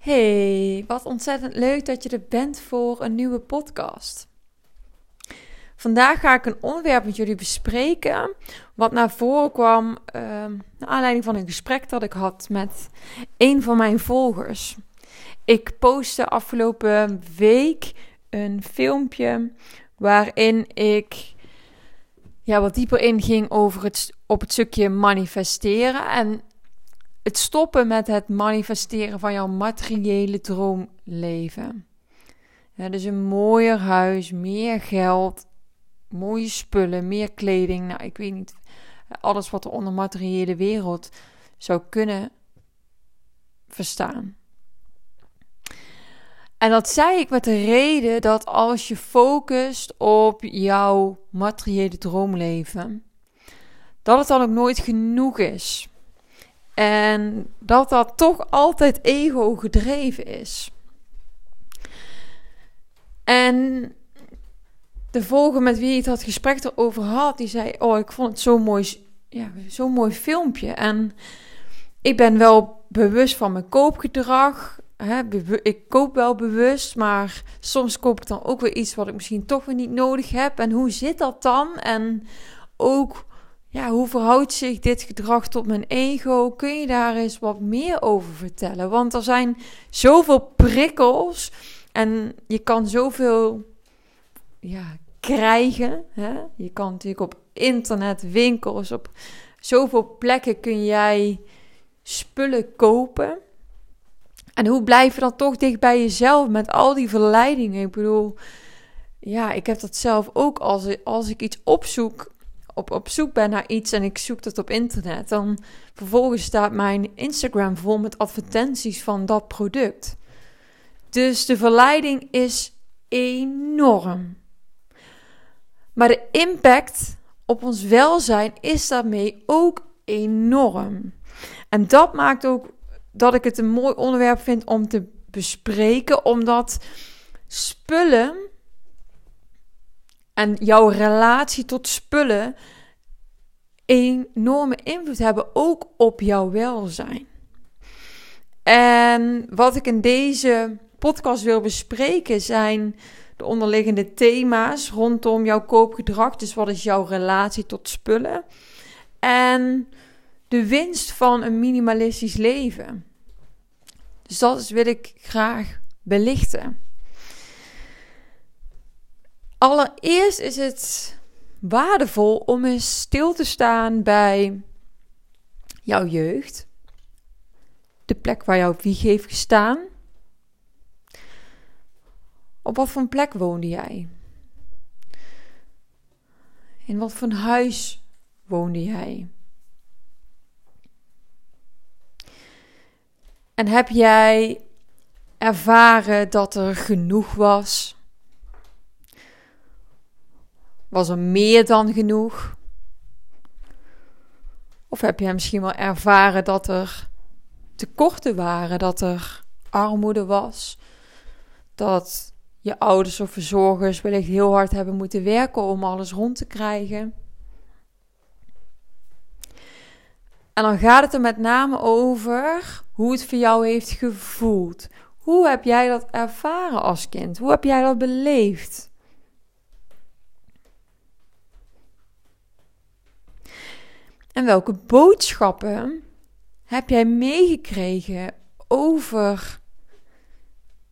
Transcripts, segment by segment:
Hey, wat ontzettend leuk dat je er bent voor een nieuwe podcast. Vandaag ga ik een onderwerp met jullie bespreken. Wat naar voren kwam uh, naar aanleiding van een gesprek dat ik had met een van mijn volgers. Ik postte afgelopen week een filmpje waarin ik ja, wat dieper inging over het, op het stukje manifesteren. En het stoppen met het manifesteren van jouw materiële droomleven. Dus een mooier huis, meer geld, mooie spullen, meer kleding. Nou, ik weet niet. Alles wat er onder materiële wereld zou kunnen verstaan. En dat zei ik met de reden dat als je focust op jouw materiële droomleven, dat het dan ook nooit genoeg is. En dat dat toch altijd ego gedreven is. En de volger met wie ik dat gesprek erover had, die zei: Oh, ik vond het zo'n mooi, ja, zo'n mooi filmpje. En ik ben wel bewust van mijn koopgedrag. Hè, ik koop wel bewust, maar soms koop ik dan ook weer iets wat ik misschien toch weer niet nodig heb. En hoe zit dat dan? En ook ja, hoe verhoudt zich dit gedrag tot mijn ego? Kun je daar eens wat meer over vertellen? Want er zijn zoveel prikkels en je kan zoveel ja, krijgen. Hè? Je kan natuurlijk op internet, winkels, op zoveel plekken kun jij spullen kopen. En hoe blijf je dan toch dicht bij jezelf met al die verleidingen? Ik bedoel, ja, ik heb dat zelf ook als, als ik iets opzoek op, op zoek ben naar iets en ik zoek dat op internet, dan vervolgens staat mijn Instagram vol met advertenties van dat product. Dus de verleiding is enorm. Maar de impact op ons welzijn is daarmee ook enorm. En dat maakt ook dat ik het een mooi onderwerp vind om te bespreken, omdat spullen en jouw relatie tot spullen enorme invloed hebben ook op jouw welzijn. En wat ik in deze podcast wil bespreken zijn de onderliggende thema's rondom jouw koopgedrag. Dus wat is jouw relatie tot spullen? En de winst van een minimalistisch leven. Dus dat wil ik graag belichten. Allereerst is het waardevol om eens stil te staan bij jouw jeugd. De plek waar jouw wieg heeft gestaan. Op wat voor plek woonde jij? In wat voor huis woonde jij? En heb jij ervaren dat er genoeg was? Was er meer dan genoeg? Of heb je misschien wel ervaren dat er tekorten waren, dat er armoede was, dat je ouders of verzorgers wellicht heel hard hebben moeten werken om alles rond te krijgen? En dan gaat het er met name over hoe het voor jou heeft gevoeld. Hoe heb jij dat ervaren als kind? Hoe heb jij dat beleefd? En welke boodschappen heb jij meegekregen over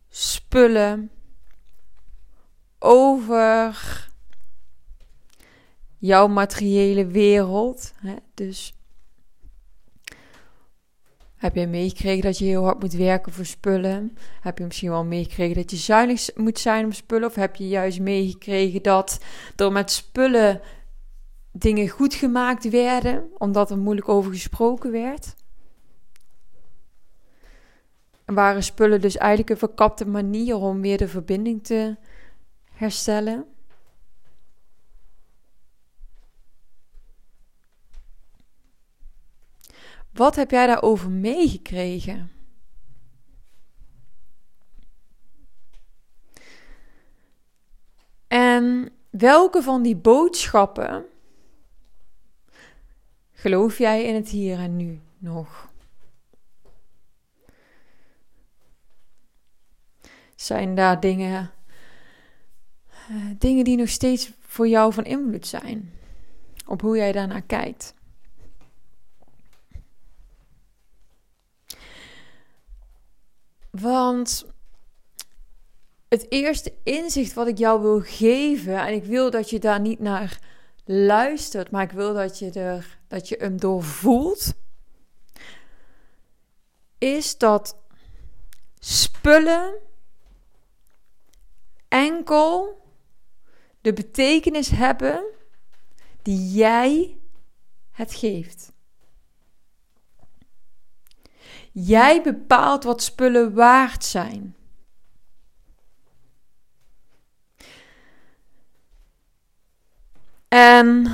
spullen, over jouw materiële wereld? Hè? Dus heb je meegekregen dat je heel hard moet werken voor spullen? Heb je misschien wel meegekregen dat je zuinig moet zijn op spullen? Of heb je juist meegekregen dat er met spullen dingen goed gemaakt werden, omdat er moeilijk over gesproken werd. En waren spullen dus eigenlijk een verkapte manier om weer de verbinding te herstellen. Wat heb jij daarover meegekregen? En welke van die boodschappen Geloof jij in het hier en nu nog? Zijn daar dingen, uh, dingen die nog steeds voor jou van invloed zijn? Op hoe jij daarnaar kijkt. Want het eerste inzicht wat ik jou wil geven, en ik wil dat je daar niet naar luistert, maar ik wil dat je, er, dat je hem doorvoelt, is dat spullen enkel de betekenis hebben die jij het geeft. Jij bepaalt wat spullen waard zijn. En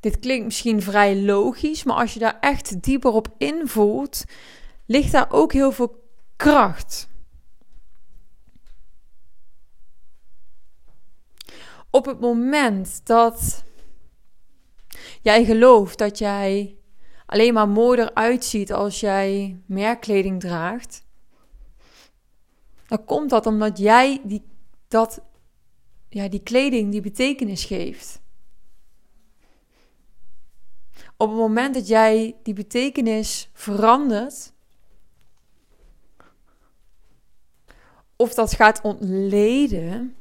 dit klinkt misschien vrij logisch, maar als je daar echt dieper op invoelt, ligt daar ook heel veel kracht. Op het moment dat jij gelooft dat jij alleen maar mooier uitziet als jij meer kleding draagt, dan komt dat omdat jij die, dat, ja, die kleding die betekenis geeft. Op het moment dat jij die betekenis verandert, of dat gaat ontleden,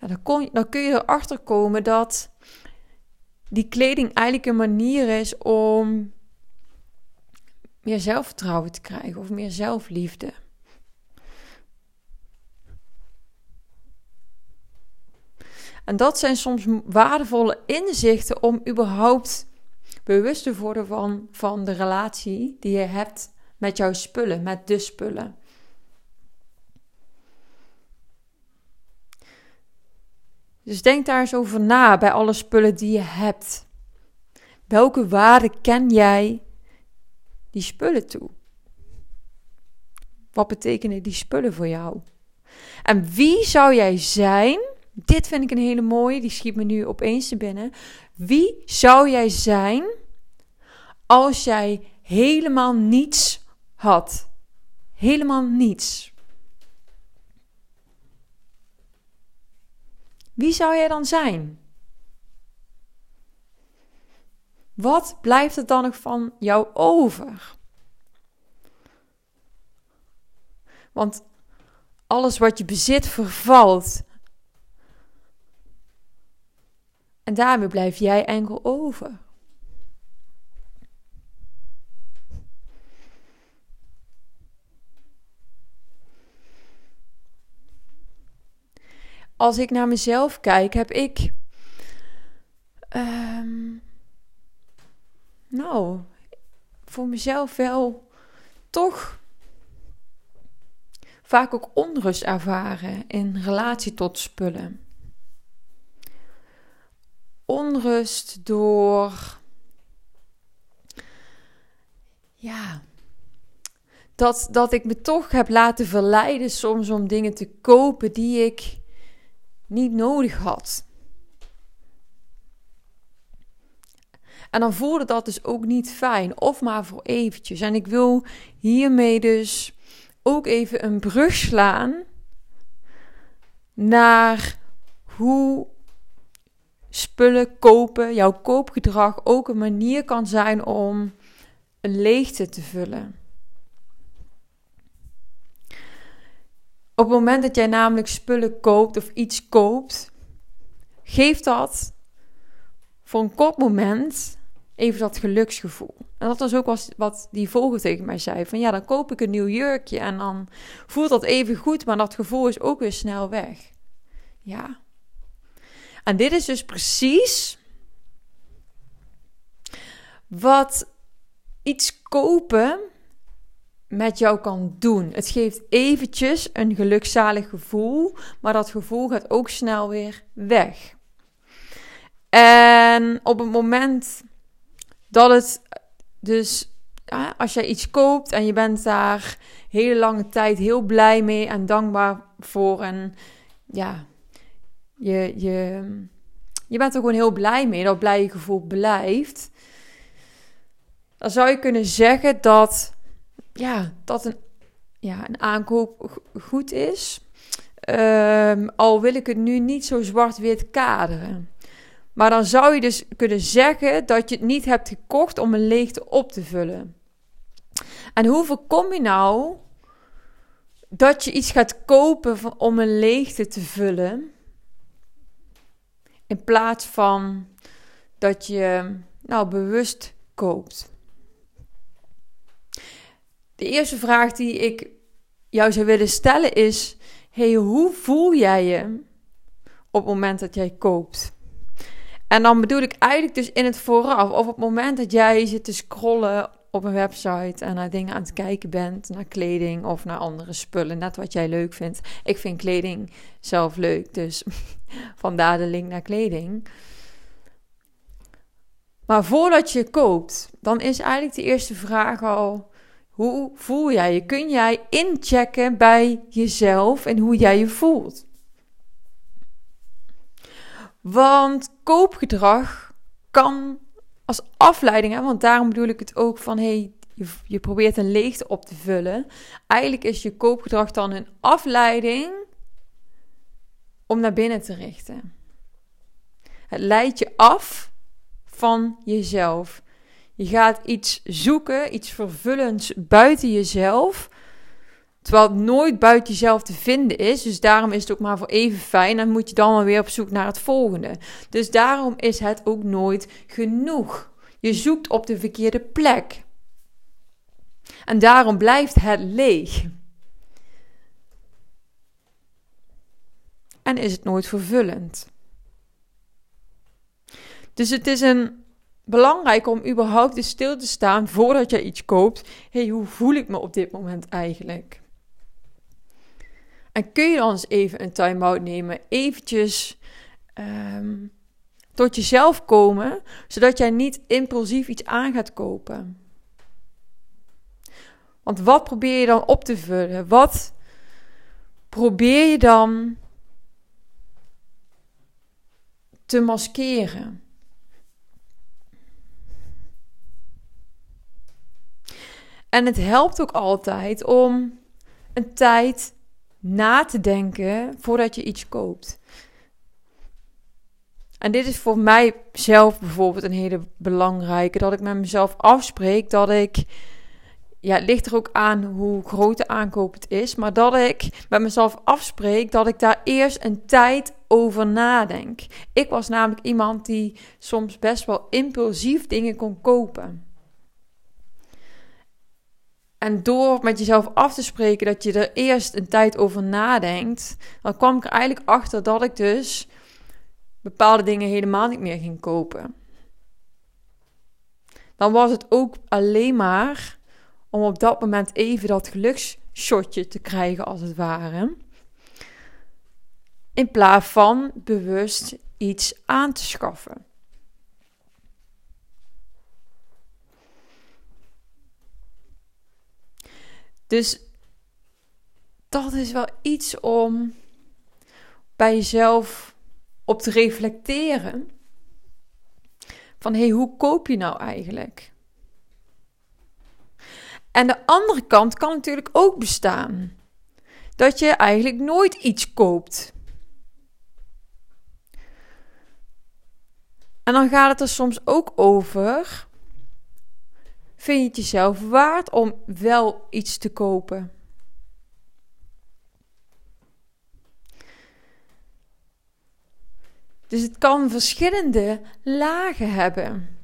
ja, dan, kon, dan kun je erachter komen dat die kleding eigenlijk een manier is om meer zelfvertrouwen te krijgen of meer zelfliefde. En dat zijn soms waardevolle inzichten om überhaupt bewust te worden van, van de relatie die je hebt met jouw spullen, met de spullen. Dus denk daar eens over na bij alle spullen die je hebt. Welke waarde ken jij die spullen toe? Wat betekenen die spullen voor jou? En wie zou jij zijn? Dit vind ik een hele mooie, die schiet me nu opeens te binnen. Wie zou jij zijn als jij helemaal niets had? Helemaal niets. Wie zou jij dan zijn? Wat blijft er dan nog van jou over? Want alles wat je bezit vervalt. En daarmee blijf jij enkel over. als ik naar mezelf kijk, heb ik. Ehm, nou, voor mezelf wel toch vaak ook onrust ervaren in relatie tot spullen. Onrust door. Ja. Dat, dat ik me toch heb laten verleiden soms om dingen te kopen die ik niet nodig had. En dan voelde dat dus ook niet fijn, of maar voor eventjes. En ik wil hiermee dus ook even een brug slaan naar hoe spullen kopen, jouw koopgedrag ook een manier kan zijn om een leegte te vullen. Op het moment dat jij namelijk spullen koopt of iets koopt, geeft dat voor een kort moment even dat geluksgevoel. En dat was ook wat die volger tegen mij zei: van ja, dan koop ik een nieuw jurkje en dan voelt dat even goed, maar dat gevoel is ook weer snel weg. Ja. En dit is dus precies wat iets kopen met jou kan doen. Het geeft eventjes een gelukzalig gevoel, maar dat gevoel gaat ook snel weer weg. En op het moment dat het dus, als jij iets koopt en je bent daar hele lange tijd heel blij mee en dankbaar voor en ja, je, je, je bent er gewoon heel blij mee, dat blije gevoel blijft. Dan zou je kunnen zeggen dat ja, dat een, ja, een aankoop goed is. Ehm, al wil ik het nu niet zo zwart-wit kaderen. Maar dan zou je dus kunnen zeggen dat je het niet hebt gekocht om een leegte op te vullen. En hoe voorkom je nou dat je iets gaat kopen om een leegte te vullen? In plaats van dat je nou bewust koopt. De eerste vraag die ik jou zou willen stellen is: hey, hoe voel jij je op het moment dat jij koopt? En dan bedoel ik eigenlijk dus in het vooraf, of op het moment dat jij zit te scrollen op een website en naar dingen aan het kijken bent, naar kleding of naar andere spullen, net wat jij leuk vindt. Ik vind kleding zelf leuk, dus vandaar de link naar kleding. Maar voordat je koopt, dan is eigenlijk de eerste vraag al: hoe voel jij je? Kun jij inchecken bij jezelf en hoe jij je voelt? Want koopgedrag kan als afleiding, hè, want daarom bedoel ik het ook van hey, je, je probeert een leegte op te vullen. Eigenlijk is je koopgedrag dan een afleiding om naar binnen te richten. Het leidt je af van jezelf. Je gaat iets zoeken, iets vervullends buiten jezelf. Terwijl het nooit buiten jezelf te vinden is. Dus daarom is het ook maar voor even fijn. En moet je dan maar weer op zoek naar het volgende. Dus daarom is het ook nooit genoeg. Je zoekt op de verkeerde plek. En daarom blijft het leeg. En is het nooit vervullend. Dus het is een belangrijk om überhaupt stil te staan voordat je iets koopt. hey, hoe voel ik me op dit moment eigenlijk? En kun je dan eens even een time-out nemen, eventjes um, tot jezelf komen, zodat jij niet impulsief iets aan gaat kopen. Want wat probeer je dan op te vullen? Wat probeer je dan te maskeren? En het helpt ook altijd om een tijd na te denken voordat je iets koopt. En dit is voor mij zelf bijvoorbeeld een hele belangrijke. Dat ik met mezelf afspreek dat ik. Ja, het ligt er ook aan hoe groot de aankoop het is. Maar dat ik met mezelf afspreek dat ik daar eerst een tijd over nadenk. Ik was namelijk iemand die soms best wel impulsief dingen kon kopen. En door met jezelf af te spreken dat je er eerst een tijd over nadenkt, dan kwam ik er eigenlijk achter dat ik dus bepaalde dingen helemaal niet meer ging kopen. Dan was het ook alleen maar om op dat moment even dat geluksshotje te krijgen, als het ware. In plaats van bewust iets aan te schaffen. Dus dat is wel iets om bij jezelf op te reflecteren. Van hé, hey, hoe koop je nou eigenlijk? En de andere kant kan natuurlijk ook bestaan. Dat je eigenlijk nooit iets koopt. En dan gaat het er soms ook over Vind je het jezelf waard om wel iets te kopen? Dus het kan verschillende lagen hebben.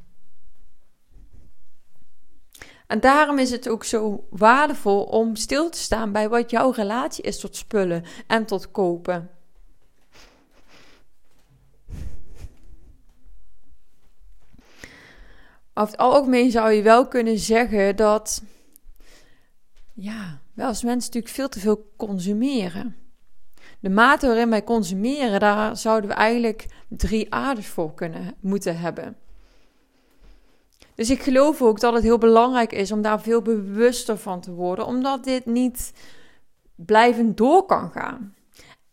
En daarom is het ook zo waardevol om stil te staan bij wat jouw relatie is tot spullen en tot kopen. Over het algemeen zou je wel kunnen zeggen dat, ja, wel als mensen natuurlijk veel te veel consumeren. De mate waarin wij consumeren, daar zouden we eigenlijk drie aardes voor kunnen moeten hebben. Dus ik geloof ook dat het heel belangrijk is om daar veel bewuster van te worden, omdat dit niet blijvend door kan gaan.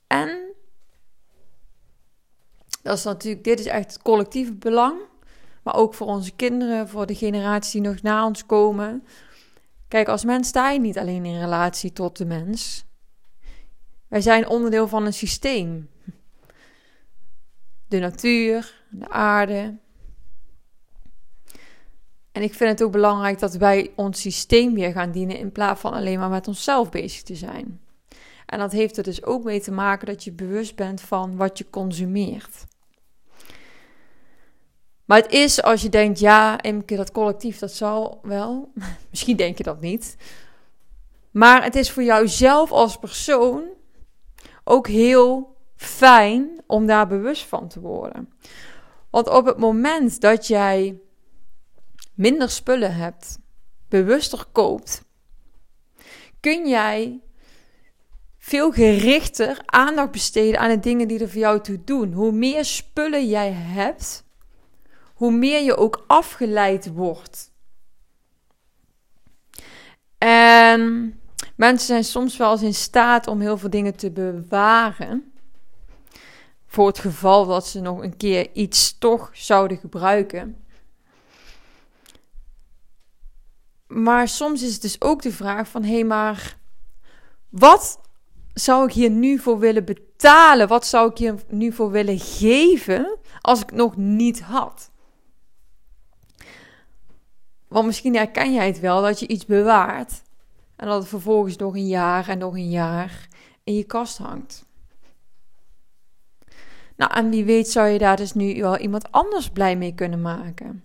En dat is natuurlijk, dit is echt het collectieve belang maar ook voor onze kinderen, voor de generaties die nog na ons komen. Kijk, als mens sta je niet alleen in relatie tot de mens. Wij zijn onderdeel van een systeem. De natuur, de aarde. En ik vind het ook belangrijk dat wij ons systeem weer gaan dienen in plaats van alleen maar met onszelf bezig te zijn. En dat heeft er dus ook mee te maken dat je bewust bent van wat je consumeert. Maar het is als je denkt, ja, Imke, dat collectief, dat zal wel. Misschien denk je dat niet. Maar het is voor jou zelf als persoon ook heel fijn om daar bewust van te worden. Want op het moment dat jij minder spullen hebt, bewuster koopt, kun jij veel gerichter aandacht besteden aan de dingen die er voor jou toe doen. Hoe meer spullen jij hebt, hoe meer je ook afgeleid wordt. En mensen zijn soms wel eens in staat om heel veel dingen te bewaren. Voor het geval dat ze nog een keer iets toch zouden gebruiken. Maar soms is het dus ook de vraag van hé, hey, maar wat zou ik hier nu voor willen betalen? Wat zou ik hier nu voor willen geven als ik het nog niet had? Want misschien herken jij het wel dat je iets bewaart en dat het vervolgens nog een jaar en nog een jaar in je kast hangt. Nou, en wie weet zou je daar dus nu wel iemand anders blij mee kunnen maken.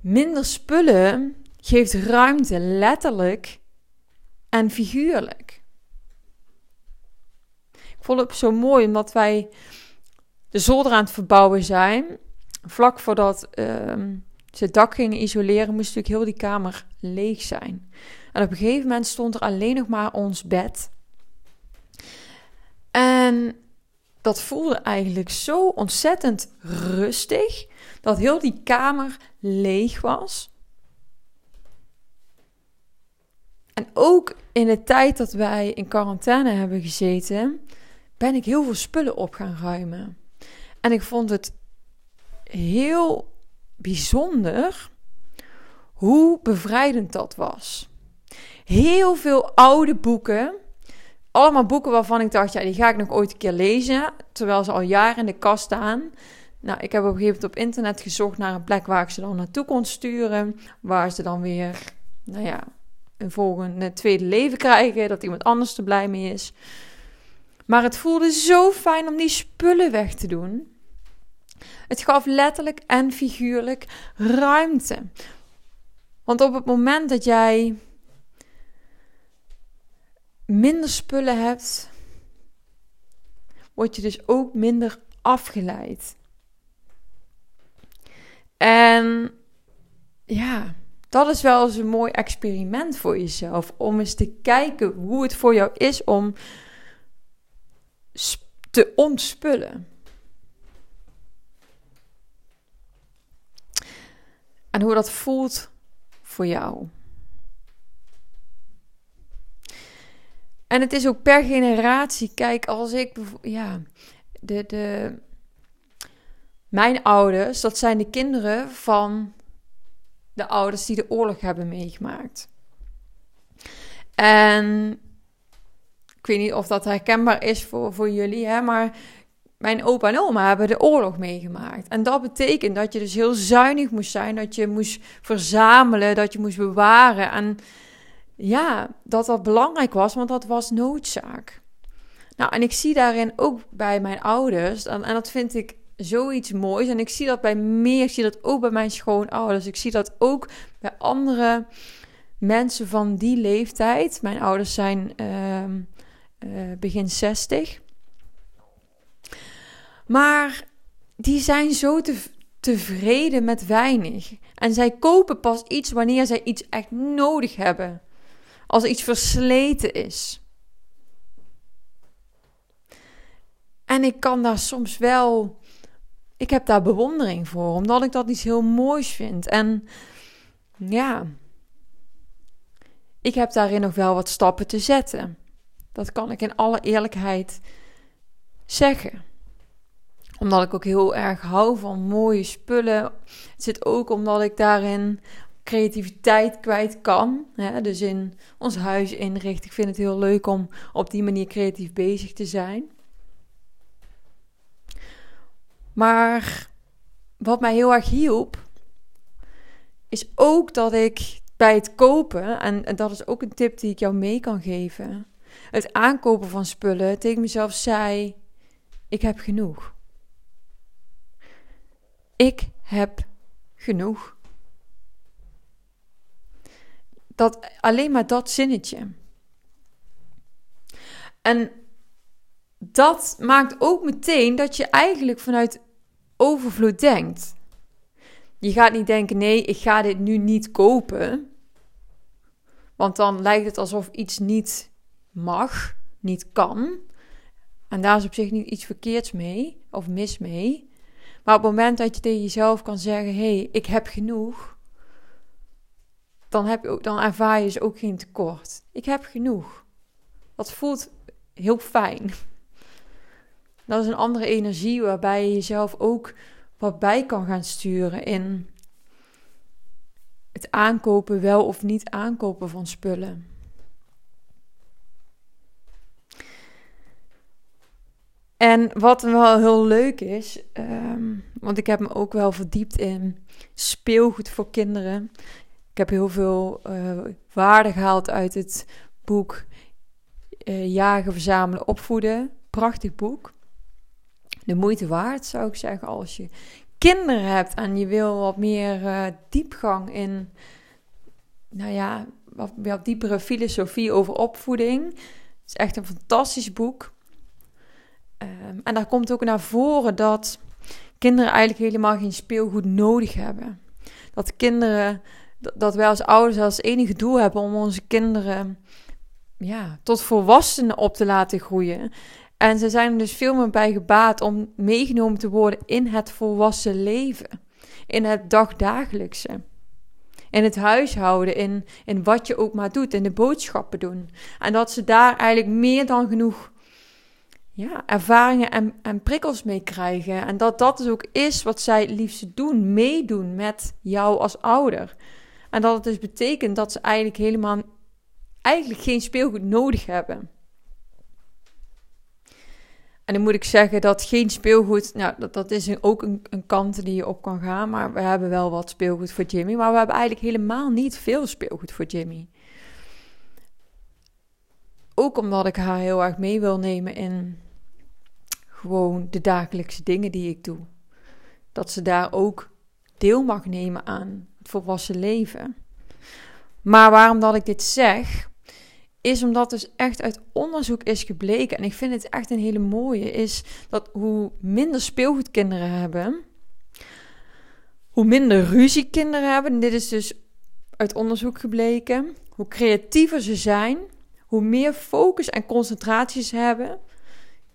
Minder spullen geeft ruimte, letterlijk en figuurlijk. Ik vond het zo mooi omdat wij de zolder aan het verbouwen zijn vlak voordat uh, ze het dak gingen isoleren, moest natuurlijk heel die kamer leeg zijn. En op een gegeven moment stond er alleen nog maar ons bed. En dat voelde eigenlijk zo ontzettend rustig dat heel die kamer leeg was. En ook in de tijd dat wij in quarantaine hebben gezeten, ben ik heel veel spullen op gaan ruimen. En ik vond het heel bijzonder hoe bevrijdend dat was. Heel veel oude boeken. Allemaal boeken waarvan ik dacht, ja, die ga ik nog ooit een keer lezen. Terwijl ze al jaren in de kast staan. Nou, ik heb op een gegeven moment op internet gezocht naar een plek waar ik ze dan naartoe kon sturen. Waar ze dan weer, nou ja, een volgende tweede leven krijgen. Dat iemand anders er blij mee is. Maar het voelde zo fijn om die spullen weg te doen. Het gaf letterlijk en figuurlijk ruimte. Want op het moment dat jij minder spullen hebt, word je dus ook minder afgeleid. En ja, dat is wel eens een mooi experiment voor jezelf. Om eens te kijken hoe het voor jou is om te ontspullen. En hoe dat voelt voor jou. En het is ook per generatie. Kijk, als ik ja, de, de, mijn ouders, dat zijn de kinderen van de ouders die de oorlog hebben meegemaakt. En ik weet niet of dat herkenbaar is voor, voor jullie, hè, maar mijn opa en oma hebben de oorlog meegemaakt. En dat betekent dat je dus heel zuinig moest zijn, dat je moest verzamelen, dat je moest bewaren. En ja, dat dat belangrijk was, want dat was noodzaak. Nou, en ik zie daarin ook bij mijn ouders, en, en dat vind ik zoiets moois. En ik zie dat bij meer, ik zie dat ook bij mijn schoonouders. Ik zie dat ook bij andere mensen van die leeftijd. Mijn ouders zijn uh, uh, begin 60. Maar die zijn zo te, tevreden met weinig. En zij kopen pas iets wanneer zij iets echt nodig hebben. Als iets versleten is. En ik kan daar soms wel. Ik heb daar bewondering voor, omdat ik dat iets heel moois vind. En ja, ik heb daarin nog wel wat stappen te zetten. Dat kan ik in alle eerlijkheid zeggen omdat ik ook heel erg hou van mooie spullen. Het zit ook omdat ik daarin. creativiteit kwijt kan. Hè? Dus in ons huis inrichten. Ik vind het heel leuk om op die manier creatief bezig te zijn. Maar wat mij heel erg hielp, is ook dat ik bij het kopen, en, en dat is ook een tip die ik jou mee kan geven, het aankopen van spullen tegen mezelf zei: Ik heb genoeg. Ik heb genoeg. Dat, alleen maar dat zinnetje. En dat maakt ook meteen dat je eigenlijk vanuit overvloed denkt. Je gaat niet denken: nee, ik ga dit nu niet kopen. Want dan lijkt het alsof iets niet mag, niet kan. En daar is op zich niet iets verkeerds mee of mis mee. Maar op het moment dat je tegen jezelf kan zeggen: hé, hey, ik heb genoeg. Dan, heb je dan ervaar je dus ook geen tekort. Ik heb genoeg. Dat voelt heel fijn. Dat is een andere energie waarbij je jezelf ook wat bij kan gaan sturen in het aankopen, wel of niet aankopen van spullen. En wat wel heel leuk is, ehm, want ik heb me ook wel verdiept in speelgoed voor kinderen. Ik heb heel veel uh, waarde gehaald uit het boek uh, Jagen, Verzamelen, Opvoeden. Prachtig boek de moeite waard, zou ik zeggen, als je kinderen hebt en je wil wat meer uh, diepgang in, nou ja, wat, wat diepere filosofie over opvoeding. Het is echt een fantastisch boek. Um, en daar komt ook naar voren dat kinderen eigenlijk helemaal geen speelgoed nodig hebben. Dat kinderen, dat wij als ouders als enige doel hebben om onze kinderen ja, tot volwassenen op te laten groeien. En ze zijn er dus veel meer bij gebaat om meegenomen te worden in het volwassen leven. In het dagdagelijkse. In het huishouden, in, in wat je ook maar doet, in de boodschappen doen. En dat ze daar eigenlijk meer dan genoeg ja, ervaringen en, en prikkels mee krijgen. En dat dat dus ook is wat zij het liefst doen, meedoen met jou als ouder. En dat het dus betekent dat ze eigenlijk helemaal eigenlijk geen speelgoed nodig hebben. En dan moet ik zeggen dat geen speelgoed, nou, dat, dat is ook een, een kant die je op kan gaan. Maar we hebben wel wat speelgoed voor Jimmy. Maar we hebben eigenlijk helemaal niet veel speelgoed voor Jimmy. Ook omdat ik haar heel erg mee wil nemen in gewoon de dagelijkse dingen die ik doe. Dat ze daar ook deel mag nemen aan het volwassen leven. Maar waarom dat ik dit zeg, is omdat dus echt uit onderzoek is gebleken, en ik vind het echt een hele mooie, is dat hoe minder speelgoed kinderen hebben, hoe minder ruzie kinderen hebben, en dit is dus uit onderzoek gebleken, hoe creatiever ze zijn, hoe meer focus en concentratie ze hebben.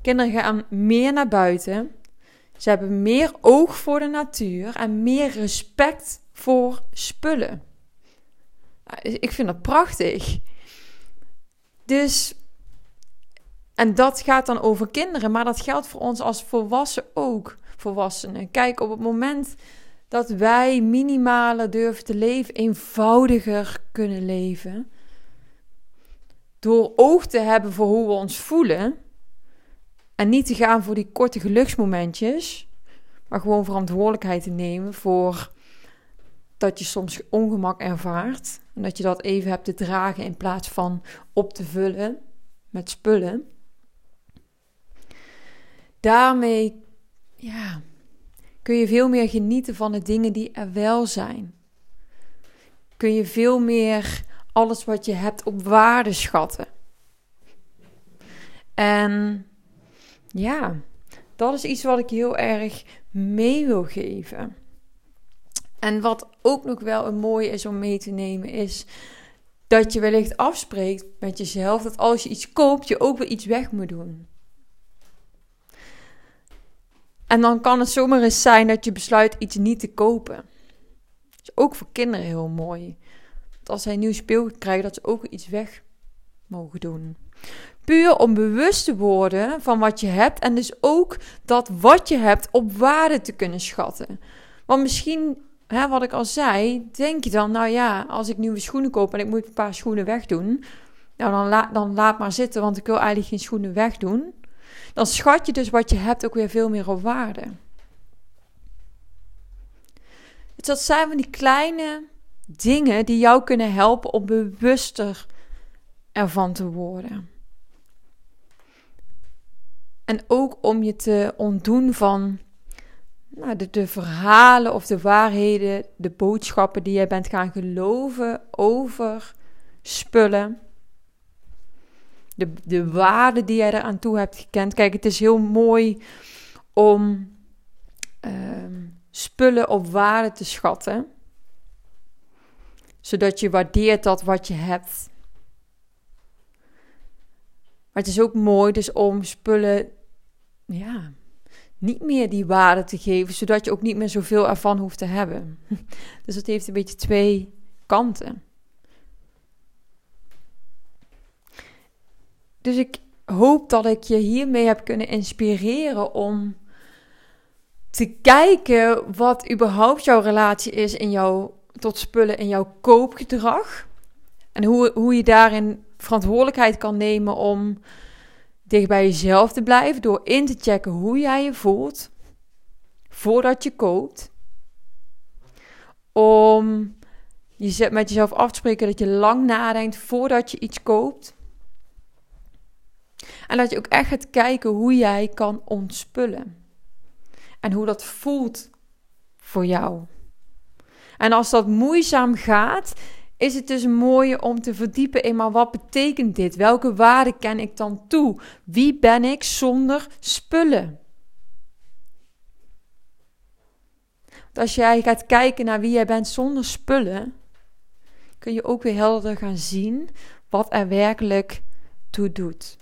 Kinderen gaan meer naar buiten. Ze hebben meer oog voor de natuur en meer respect voor spullen. Ik vind dat prachtig. Dus, en dat gaat dan over kinderen, maar dat geldt voor ons als volwassenen ook. Volwassenen. Kijk, op het moment dat wij minimaler durven te leven, eenvoudiger kunnen leven, door oog te hebben voor hoe we ons voelen en niet te gaan voor die korte geluksmomentjes, maar gewoon verantwoordelijkheid te nemen voor dat je soms ongemak ervaart. En dat je dat even hebt te dragen in plaats van op te vullen met spullen. Daarmee ja, kun je veel meer genieten van de dingen die er wel zijn. Kun je veel meer alles wat je hebt op waarde schatten. En ja, dat is iets wat ik heel erg mee wil geven. En wat ook nog wel een mooie is om mee te nemen, is dat je wellicht afspreekt met jezelf dat als je iets koopt, je ook weer iets weg moet doen. En dan kan het zomaar eens zijn dat je besluit iets niet te kopen. Is ook voor kinderen heel mooi. Dat als zij nieuw speelgoed krijgen, dat ze ook iets weg mogen doen. Puur om bewust te worden van wat je hebt en dus ook dat wat je hebt op waarde te kunnen schatten. Want misschien hè, wat ik al zei, denk je dan, nou ja, als ik nieuwe schoenen koop en ik moet een paar schoenen wegdoen, nou dan, la, dan laat maar zitten, want ik wil eigenlijk geen schoenen wegdoen. Dan schat je dus wat je hebt ook weer veel meer op waarde. Dus dat zijn van die kleine dingen die jou kunnen helpen om bewuster ervan te worden. En ook om je te ontdoen van nou, de, de verhalen of de waarheden, de boodschappen die jij bent gaan geloven over spullen. De, de waarde die jij eraan toe hebt gekend. Kijk, het is heel mooi om ehm, spullen op waarde te schatten. Zodat je waardeert dat wat je hebt. Maar het is ook mooi dus om spullen ja, niet meer die waarde te geven, zodat je ook niet meer zoveel ervan hoeft te hebben. Dus het heeft een beetje twee kanten. Dus ik hoop dat ik je hiermee heb kunnen inspireren om te kijken wat überhaupt jouw relatie is in jouw, tot spullen in jouw koopgedrag. En hoe, hoe je daarin verantwoordelijkheid kan nemen om dicht bij jezelf te blijven door in te checken hoe jij je voelt voordat je koopt. Om je met jezelf af te spreken dat je lang nadenkt voordat je iets koopt. En dat je ook echt gaat kijken hoe jij kan ontspullen. En hoe dat voelt voor jou. En als dat moeizaam gaat, is het dus mooi om te verdiepen in maar wat betekent dit? Welke waarde ken ik dan toe? Wie ben ik zonder spullen? Want als jij gaat kijken naar wie jij bent zonder spullen, kun je ook weer helder gaan zien wat er werkelijk toe doet.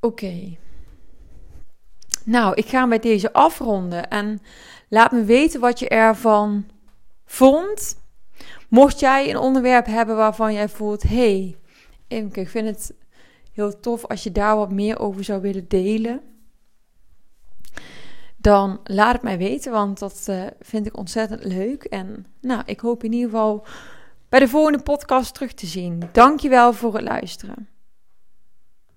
Oké. Nou, ik ga met deze afronden en laat me weten wat je ervan vond. Mocht jij een onderwerp hebben waarvan jij voelt: hey, ik vind het heel tof als je daar wat meer over zou willen delen. Dan laat het mij weten, want dat uh, vind ik ontzettend leuk. En nou, ik hoop in ieder geval bij de volgende podcast terug te zien. Dankjewel voor het luisteren.